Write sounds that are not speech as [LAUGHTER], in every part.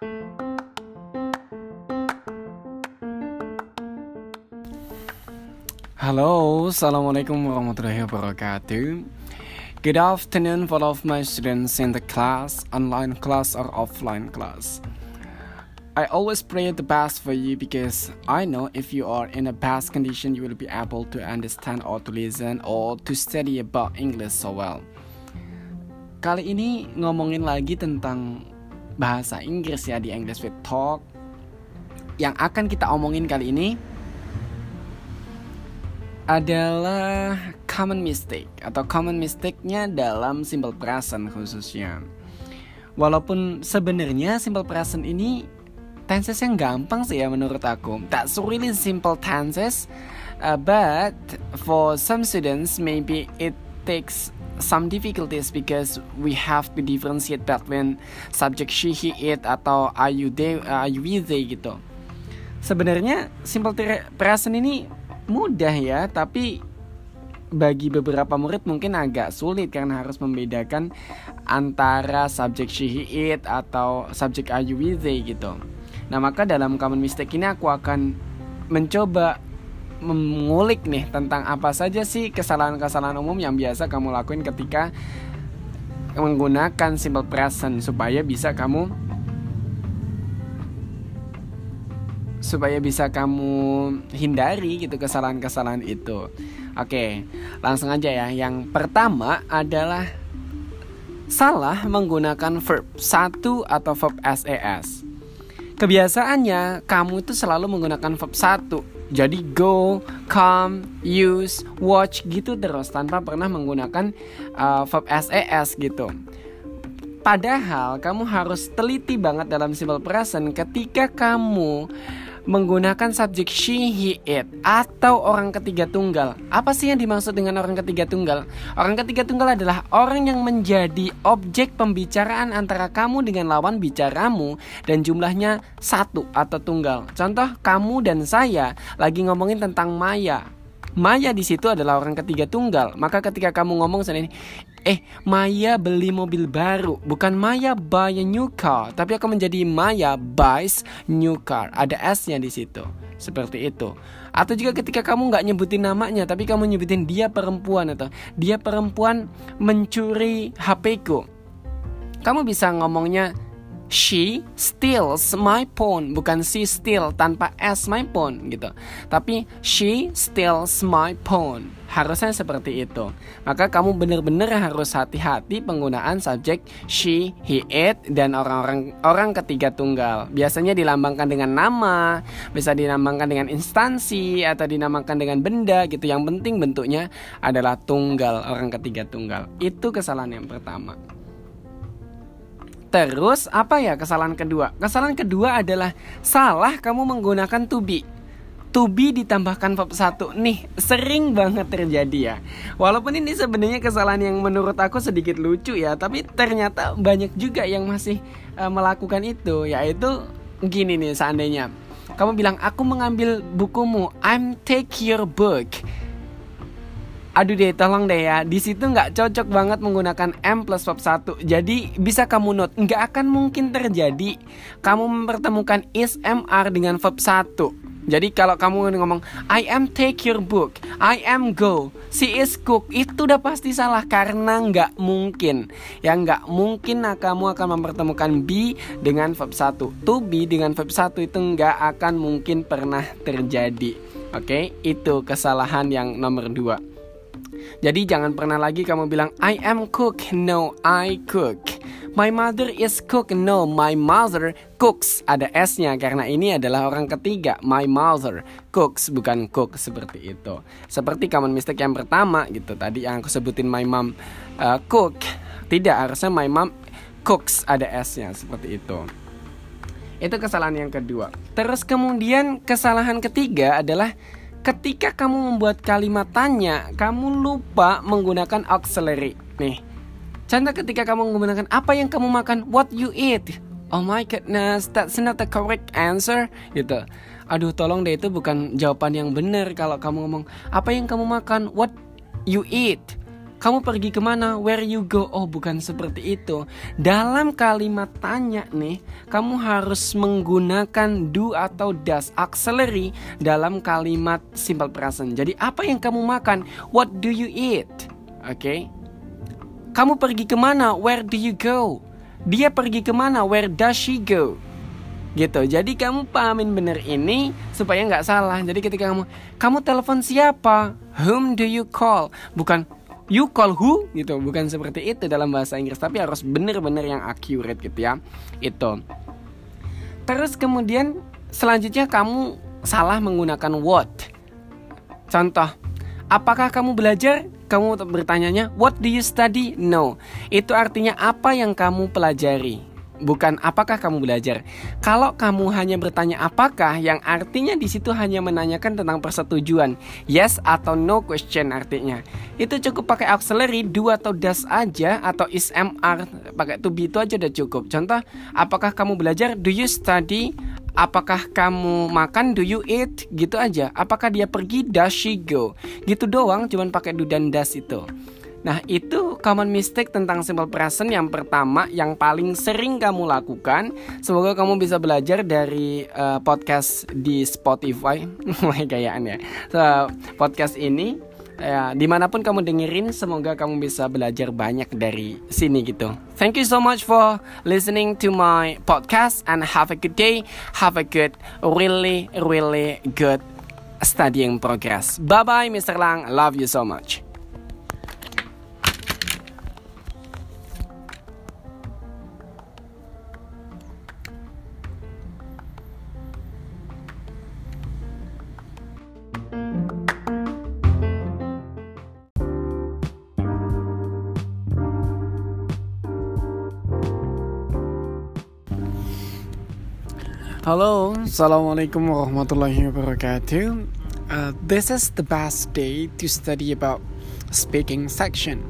Halo, Assalamualaikum warahmatullahi wabarakatuh. Good afternoon for all of my students in the class, online class or offline class. I always pray the best for you because I know if you are in a best condition, you will be able to understand or to listen or to study about English so well. Kali ini ngomongin lagi tentang bahasa Inggris ya di English with Talk. Yang akan kita omongin kali ini adalah common mistake atau common mistake-nya dalam simple present khususnya. Walaupun sebenarnya simple present ini tenses yang gampang sih ya menurut aku. That's really simple tenses, uh, but for some students maybe it takes some difficulties because we have to differentiate between subject she, he, it atau are you they, are you they gitu. Sebenarnya simple present ini mudah ya, tapi bagi beberapa murid mungkin agak sulit karena harus membedakan antara subjek she it atau subjek are you with they gitu. Nah maka dalam common mistake ini aku akan mencoba mengulik nih tentang apa saja sih kesalahan-kesalahan umum yang biasa kamu lakuin ketika menggunakan simple present supaya bisa kamu supaya bisa kamu hindari gitu kesalahan-kesalahan itu. Oke, langsung aja ya. Yang pertama adalah salah menggunakan verb satu atau verb SES. Kebiasaannya kamu itu selalu menggunakan verb satu. Jadi go, come, use, watch gitu terus tanpa pernah menggunakan uh, verb SES gitu. Padahal kamu harus teliti banget dalam simple present ketika kamu menggunakan subjek she, he, it atau orang ketiga tunggal. Apa sih yang dimaksud dengan orang ketiga tunggal? Orang ketiga tunggal adalah orang yang menjadi objek pembicaraan antara kamu dengan lawan bicaramu dan jumlahnya satu atau tunggal. Contoh kamu dan saya lagi ngomongin tentang Maya. Maya di situ adalah orang ketiga tunggal. Maka ketika kamu ngomong saat ini, eh Maya beli mobil baru, bukan Maya buy a new car, tapi akan menjadi Maya buys new car. Ada S-nya di situ. Seperti itu. Atau juga ketika kamu nggak nyebutin namanya, tapi kamu nyebutin dia perempuan atau dia perempuan mencuri HP ku. Kamu bisa ngomongnya she steals my phone bukan she steal tanpa s my phone gitu. Tapi she steals my phone harusnya seperti itu. Maka kamu benar-benar harus hati-hati penggunaan subjek she he it dan orang-orang orang ketiga tunggal. Biasanya dilambangkan dengan nama bisa dilambangkan dengan instansi atau dinamakan dengan benda gitu. Yang penting bentuknya adalah tunggal orang ketiga tunggal. Itu kesalahan yang pertama Terus apa ya kesalahan kedua? Kesalahan kedua adalah salah kamu menggunakan to be. To be ditambahkan verb satu nih sering banget terjadi ya. Walaupun ini sebenarnya kesalahan yang menurut aku sedikit lucu ya, tapi ternyata banyak juga yang masih uh, melakukan itu, yaitu gini nih seandainya kamu bilang aku mengambil bukumu, I'm take your book aduh deh tolong deh ya di situ nggak cocok banget menggunakan m plus verb 1 jadi bisa kamu note nggak akan mungkin terjadi kamu mempertemukan is mr dengan verb 1 jadi kalau kamu ngomong I am take your book, I am go, she is cook itu udah pasti salah karena nggak mungkin. Ya nggak mungkin nah, kamu akan mempertemukan be dengan verb 1. To be dengan verb 1 itu nggak akan mungkin pernah terjadi. Oke, okay? itu kesalahan yang nomor 2. Jadi jangan pernah lagi kamu bilang I am cook, no I cook. My mother is cook, no my mother cooks. Ada S-nya karena ini adalah orang ketiga. My mother cooks bukan cook seperti itu. Seperti common mistake yang pertama gitu tadi yang aku sebutin my mom uh, cook. Tidak harusnya my mom cooks ada S-nya seperti itu. Itu kesalahan yang kedua. Terus kemudian kesalahan ketiga adalah ketika kamu membuat kalimat tanya, kamu lupa menggunakan auxiliary. Nih, contoh ketika kamu menggunakan apa yang kamu makan, what you eat. Oh my goodness, that's not the correct answer. Gitu. Aduh, tolong deh itu bukan jawaban yang benar kalau kamu ngomong apa yang kamu makan, what you eat. Kamu pergi ke mana? Where you go? Oh, bukan seperti itu. Dalam kalimat tanya nih, kamu harus menggunakan do atau does auxiliary dalam kalimat simple present. Jadi, apa yang kamu makan? What do you eat? Oke. Okay? Kamu pergi ke mana? Where do you go? Dia pergi ke mana? Where does she go? Gitu. Jadi kamu pahamin bener ini supaya nggak salah. Jadi ketika kamu kamu telepon siapa? Whom do you call? Bukan you call who? Gitu. Bukan seperti itu dalam bahasa Inggris tapi harus benar-benar yang accurate gitu ya. Itu. Terus kemudian selanjutnya kamu salah menggunakan what? Contoh apakah kamu belajar? Kamu bertanyanya what do you study? No. Itu artinya apa yang kamu pelajari bukan apakah kamu belajar. Kalau kamu hanya bertanya apakah, yang artinya di situ hanya menanyakan tentang persetujuan, yes atau no question artinya. Itu cukup pakai auxiliary do atau does aja atau is mr pakai to be itu aja udah cukup. Contoh, apakah kamu belajar? Do you study? Apakah kamu makan? Do you eat? Gitu aja. Apakah dia pergi? Does she go? Gitu doang, cuman pakai do dan does itu. Nah, itu common mistake tentang simple present yang pertama yang paling sering kamu lakukan. Semoga kamu bisa belajar dari uh, podcast di Spotify. [LAUGHS] Mulai gayaan ya. So, podcast ini ya di mana pun kamu dengerin semoga kamu bisa belajar banyak dari sini gitu thank you so much for listening to my podcast and have a good day have a good really really good studying progress bye bye Mr. Lang love you so much Hello, Assalamualaikum warahmatullahi wabarakatuh. Uh, this is the best day to study about speaking section,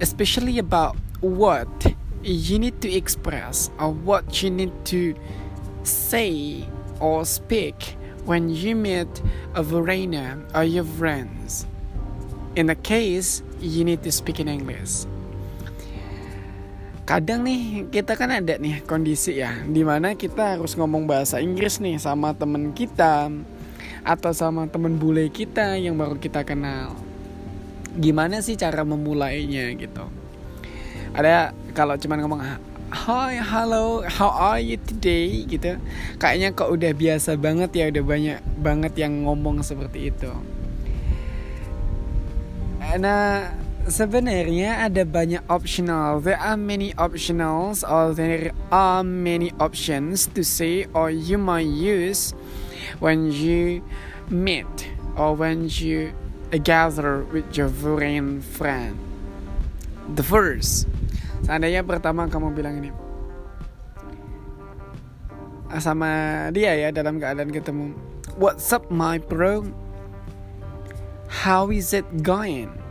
especially about what you need to express or what you need to say or speak when you meet a foreigner or your friends. In the case, you need to speak in English. Kadang nih kita kan ada nih kondisi ya di mana kita harus ngomong bahasa Inggris nih sama temen kita atau sama temen bule kita yang baru kita kenal gimana sih cara memulainya gitu ada kalau cuman ngomong Hi, hello, how are you today? gitu. Kayaknya kok udah biasa banget ya, udah banyak banget yang ngomong seperti itu. Nah, sebenarnya ada banyak optional. There are many optionals or there are many options to say or you might use when you meet or when you gather with your foreign friend. The first, seandainya pertama kamu bilang ini sama dia ya dalam keadaan ketemu. What's up my bro? How is it going?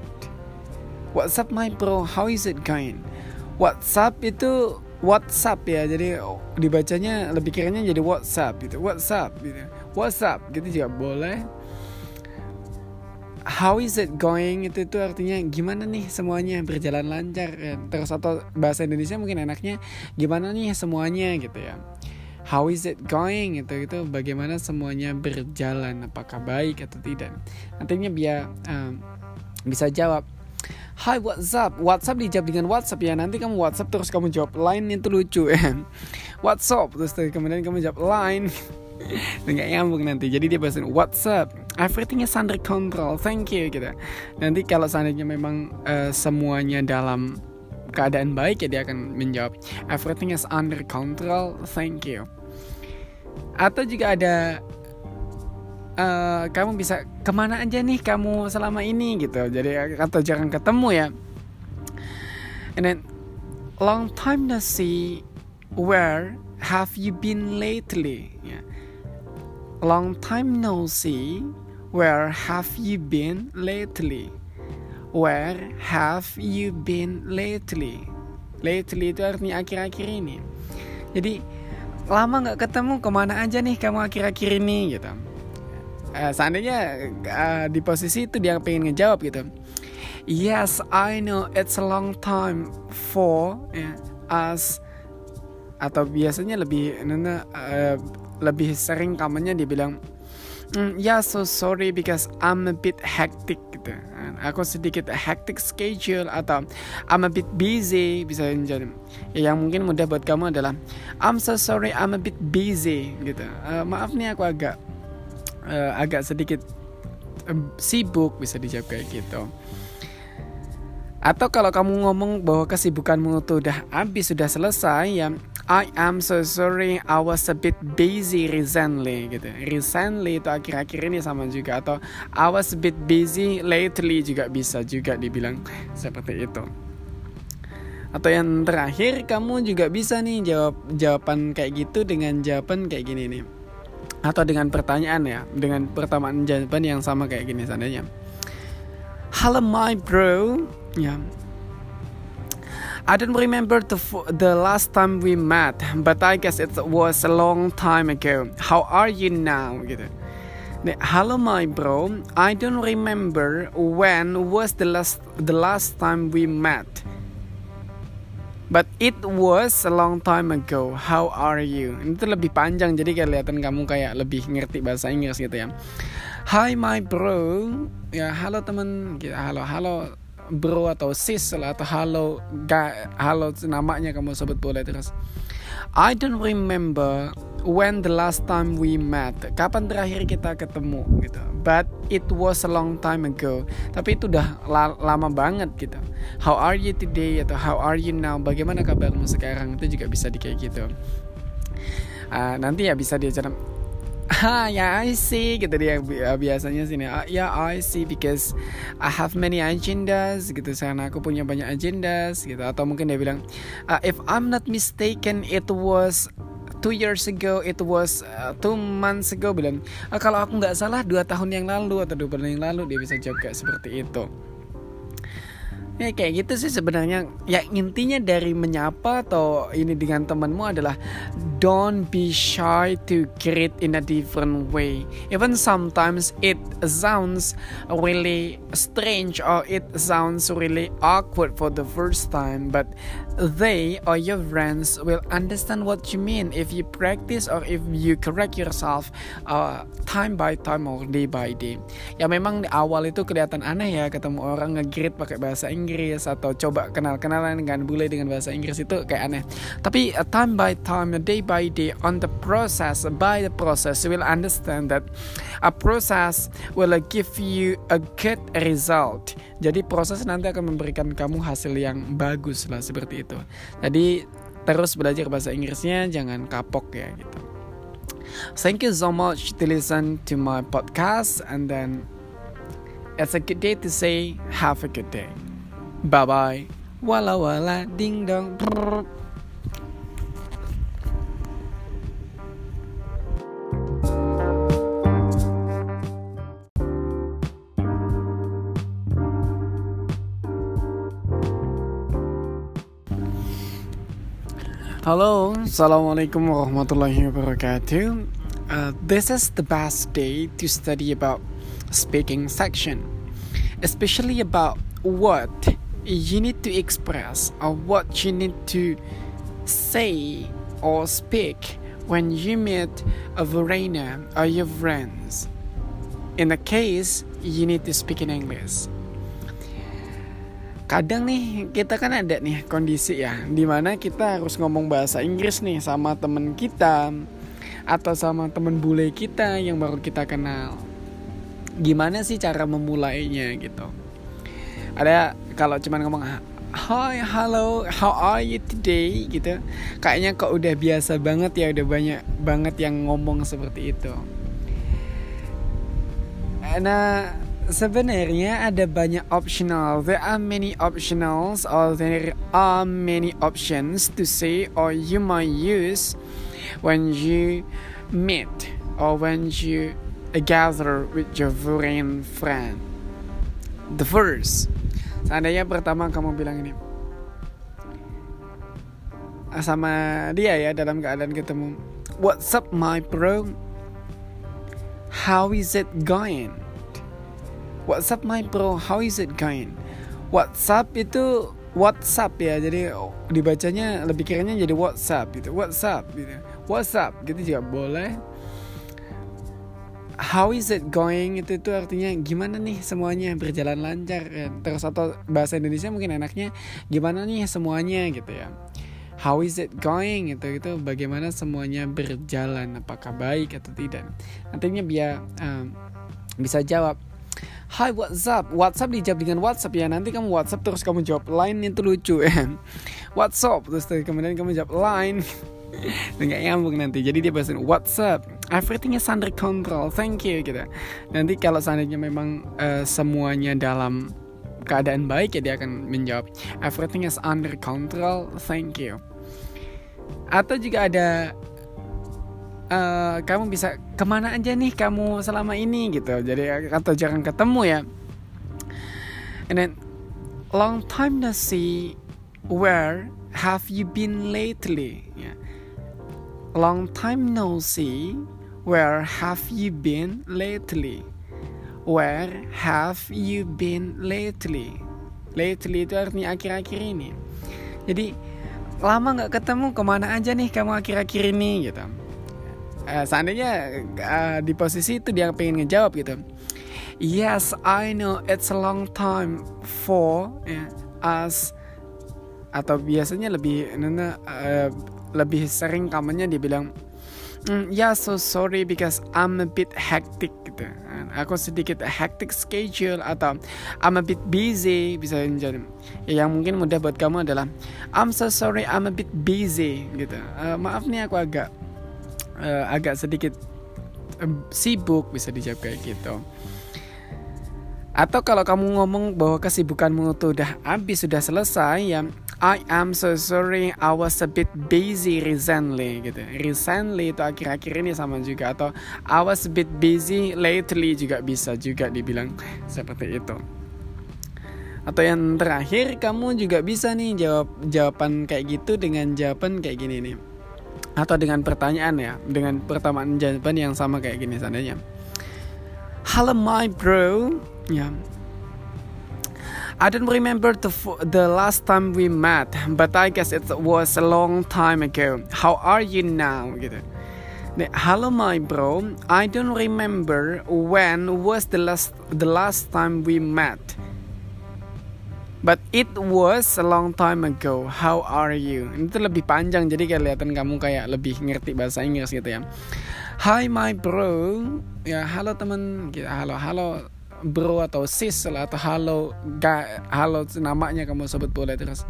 What's up my bro? How is it going? WhatsApp itu WhatsApp ya. Jadi dibacanya lebih kiranya jadi WhatsApp gitu. WhatsApp gitu. WhatsApp gitu juga boleh. How is it going itu itu artinya gimana nih semuanya berjalan lancar kan? Terus atau bahasa Indonesia mungkin enaknya gimana nih semuanya gitu ya. How is it going itu itu bagaimana semuanya berjalan apakah baik atau tidak. Nantinya biar um, bisa jawab Hai WhatsApp WhatsApp dijawab dengan WhatsApp ya. Nanti kamu WhatsApp terus kamu jawab line itu lucu ya. [LAUGHS] WhatsApp Terus kemudian kamu jawab line. [LAUGHS] Nggak nyambung nanti. Jadi dia bahasin WhatsApp Everything is under control. Thank you gitu. Nanti kalau seandainya memang uh, Semuanya dalam keadaan baik ya Dia akan menjawab Everything is under control. Thank you. Atau juga ada uh, kamu bisa ke mana aja nih kamu selama ini gitu. Jadi atau jangan ketemu ya. And then long time no see where have you been lately? Yeah. long time no see where have you been lately? Where have you been lately? Lately itu artinya akhir-akhir ini. Jadi lama nggak ketemu ke mana aja nih kamu akhir-akhir ini gitu uh, seandainya uh, di posisi itu dia pengen ngejawab gitu. Yes, I know it's a long time for yeah, us atau biasanya lebih nana uh, lebih sering kamarnya dibilang mm, ya yeah, so sorry because I'm a bit hectic gitu. Aku sedikit hectic schedule atau I'm a bit busy bisa jadi. Ya, yang mungkin mudah buat kamu adalah I'm so sorry I'm a bit busy gitu. Uh, maaf nih aku agak uh, agak sedikit uh, sibuk bisa dijawab kayak gitu atau kalau kamu ngomong bahwa kesibukanmu itu udah habis, sudah selesai ya I am so sorry I was a bit busy recently gitu. Recently itu akhir-akhir ini sama juga atau I was a bit busy lately juga bisa juga dibilang seperti itu. Atau yang terakhir kamu juga bisa nih jawab jawaban kayak gitu dengan jawaban kayak gini nih. Atau dengan pertanyaan ya, dengan pertamaan jawaban yang sama kayak gini seandainya. Hello my bro, Yeah. I don't remember the the last time we met, but I guess it was a long time ago. How are you now? Gitu. Hello my bro, I don't remember when was the last the last time we met. But it was a long time ago. How are you? Itu lebih panjang jadi kelihatan kamu kayak lebih ngerti bahasa Inggris gitu ya. Hi my bro. Ya, halo teman. Gitu. Halo, halo bro atau sis atau halo ga, halo namanya kamu sebut boleh terus I don't remember when the last time we met. Kapan terakhir kita ketemu gitu. But it was a long time ago. Tapi itu udah la lama banget gitu. How are you today? Atau how are you now? Bagaimana kabarmu sekarang? Itu juga bisa di kayak gitu. Uh, nanti ya bisa diajar [LAUGHS] ah ya I see gitu dia biasanya sini ah, ya I see because I have many agendas gitu karena aku punya banyak agendas gitu. Atau mungkin dia bilang uh, if I'm not mistaken it was two years ago it was uh, two months ago bilang. Uh, kalau aku nggak salah dua tahun yang lalu atau dua bulan yang lalu dia bisa jawab kayak seperti itu Ya kayak gitu sih sebenarnya ya intinya dari menyapa atau ini dengan temanmu adalah don't be shy to greet in a different way. Even sometimes it sounds really strange or it sounds really awkward for the first time, but they or your friends will understand what you mean if you practice or if you correct yourself uh, time by time or day by day. Ya memang di awal itu kelihatan aneh ya ketemu orang nge-greet pakai bahasa Inggris atau coba kenal-kenalan dengan bule dengan bahasa Inggris itu kayak aneh. Tapi uh, time by time, day by day, on the process, by the process, you will understand that a process will give you a good result. Jadi proses nanti akan memberikan kamu hasil yang bagus lah seperti itu. Jadi terus belajar bahasa Inggrisnya jangan kapok ya gitu. Thank you so much to listen to my podcast and then it's a good day to say have a good day. Bye bye. Wala wala ding dong. Halo, Assalamualaikum warahmatullahi wabarakatuh. Uh, this is the best day to study about speaking section, especially about what you need to express or what you need to say or speak when you meet a foreigner or your friends. In the case, you need to speak in English. Kadang nih kita kan ada nih kondisi ya di mana kita harus ngomong bahasa Inggris nih sama temen kita atau sama temen bule kita yang baru kita kenal. Gimana sih cara memulainya gitu? Ada kalau cuman ngomong Hi, hello, how are you today? gitu. Kayaknya kok udah biasa banget ya, udah banyak banget yang ngomong seperti itu. Nah, sebenarnya ada banyak optional. There are many optionals or there are many options to say or you might use when you meet or when you gather with your foreign friend. The first Seandainya pertama kamu bilang ini sama dia ya dalam keadaan ketemu. What's up my bro? How is it going? What's up my bro? How is it going? WhatsApp itu WhatsApp ya jadi dibacanya lebih kiranya jadi WhatsApp gitu WhatsApp gitu WhatsApp gitu juga boleh. How is it going? Itu itu artinya gimana nih semuanya? Berjalan lancar kan terus atau bahasa Indonesia mungkin enaknya gimana nih semuanya? gitu ya. How is it going? Itu itu bagaimana semuanya berjalan? Apakah baik atau tidak? Nantinya biar um, bisa jawab Hai WhatsApp, WhatsApp dijawab dengan WhatsApp ya. Nanti kamu WhatsApp terus kamu jawab line itu lucu ya. WhatsApp terus kemudian kamu jawab line. [LAUGHS] Nggak nyambung nanti. Jadi dia bahasa WhatsApp everything is under control. Thank you gitu. Nanti kalau seandainya memang uh, semuanya dalam keadaan baik ya dia akan menjawab everything is under control. Thank you. Atau juga ada uh, kamu bisa ke mana aja nih kamu selama ini gitu. Jadi atau jarang ketemu ya. And then long time no see where have you been lately? Yeah. long time no see where have you been lately? Where have you been lately? Lately itu artinya akhir-akhir ini. Jadi lama nggak ketemu ke mana aja nih kamu akhir-akhir ini gitu uh, seandainya uh, di posisi itu dia pengen ngejawab gitu. Yes I know it's a long time for yeah, us. Atau biasanya lebih nana uh, lebih sering kamarnya dia bilang mm, ya yeah, so sorry because I'm a bit hectic gitu. Aku sedikit hectic schedule atau I'm a bit busy bisa jadi. Ya, yang mungkin mudah buat kamu adalah I'm so sorry I'm a bit busy gitu. Uh, maaf nih aku agak uh, agak sedikit um, sibuk bisa dijawab kayak gitu. Atau kalau kamu ngomong bahwa kesibukanmu tuh udah habis sudah selesai ya I am so sorry I was a bit busy recently gitu. Recently itu akhir-akhir ini sama juga. Atau I was a bit busy lately juga bisa juga dibilang seperti itu. Atau yang terakhir kamu juga bisa nih jawab jawaban kayak gitu dengan jawaban kayak gini nih atau dengan pertanyaan ya dengan pertamaan jawaban yang sama kayak gini seandainya Halo my bro ya I don't remember the the last time we met, but I guess it was a long time ago. How are you now? Gitu. Halo my bro, I don't remember when was the last the last time we met. But it was a long time ago. How are you? Itu lebih panjang jadi kelihatan kamu kayak lebih ngerti bahasa Inggris gitu ya. Hi my bro. Ya, halo teman. Halo, halo bro atau sis lah atau halo ga, halo namanya kamu sebut boleh terus.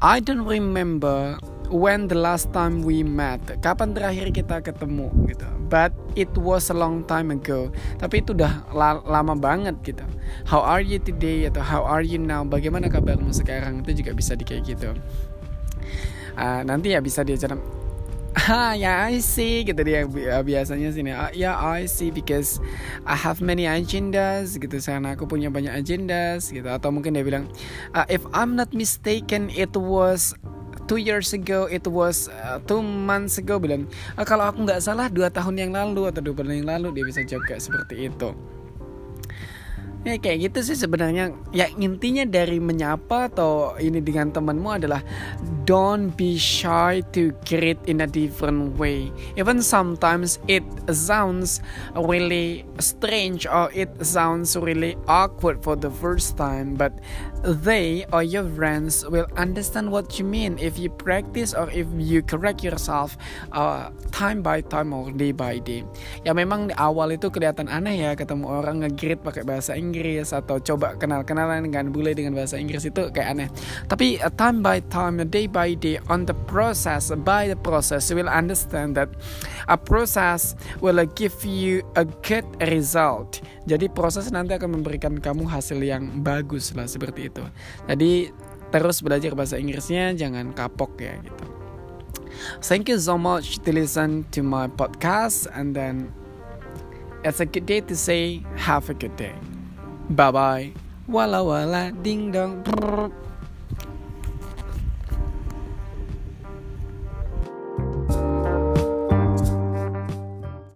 I don't remember when the last time we met. Kapan terakhir kita ketemu gitu. But it was a long time ago. Tapi itu udah la lama banget gitu. How are you today atau how are you now? Bagaimana kabarmu sekarang? Itu juga bisa di kayak gitu. Uh, nanti ya bisa diajar [LAUGHS] ah ya I see gitu dia biasanya sini ah, ya I see because I have many agendas gitu karena aku punya banyak agendas gitu atau mungkin dia bilang uh, if I'm not mistaken it was two years ago it was uh, two months ago bilang uh, kalau aku nggak salah dua tahun yang lalu atau dua bulan yang lalu dia bisa jawab kayak seperti itu. Ya kayak gitu sih sebenarnya. Ya intinya dari menyapa atau ini dengan temanmu adalah don't be shy to greet in a different way. Even sometimes it sounds really strange or it sounds really awkward for the first time, but they or your friends will understand what you mean if you practice or if you correct yourself uh, time by time or day by day. Ya memang di awal itu kelihatan aneh ya ketemu orang nge-greet pakai bahasa Inggris atau coba kenal-kenalan dengan bule dengan bahasa Inggris itu kayak aneh. Tapi uh, time by time, day by day, on the process, by the process, you will understand that a process will give you a good result. Jadi proses nanti akan memberikan kamu hasil yang bagus lah seperti itu. Jadi terus belajar bahasa Inggrisnya jangan kapok ya gitu. Thank you so much to listen to my podcast and then it's a good day to say have a good day. Bye bye. Wala wala ding dong.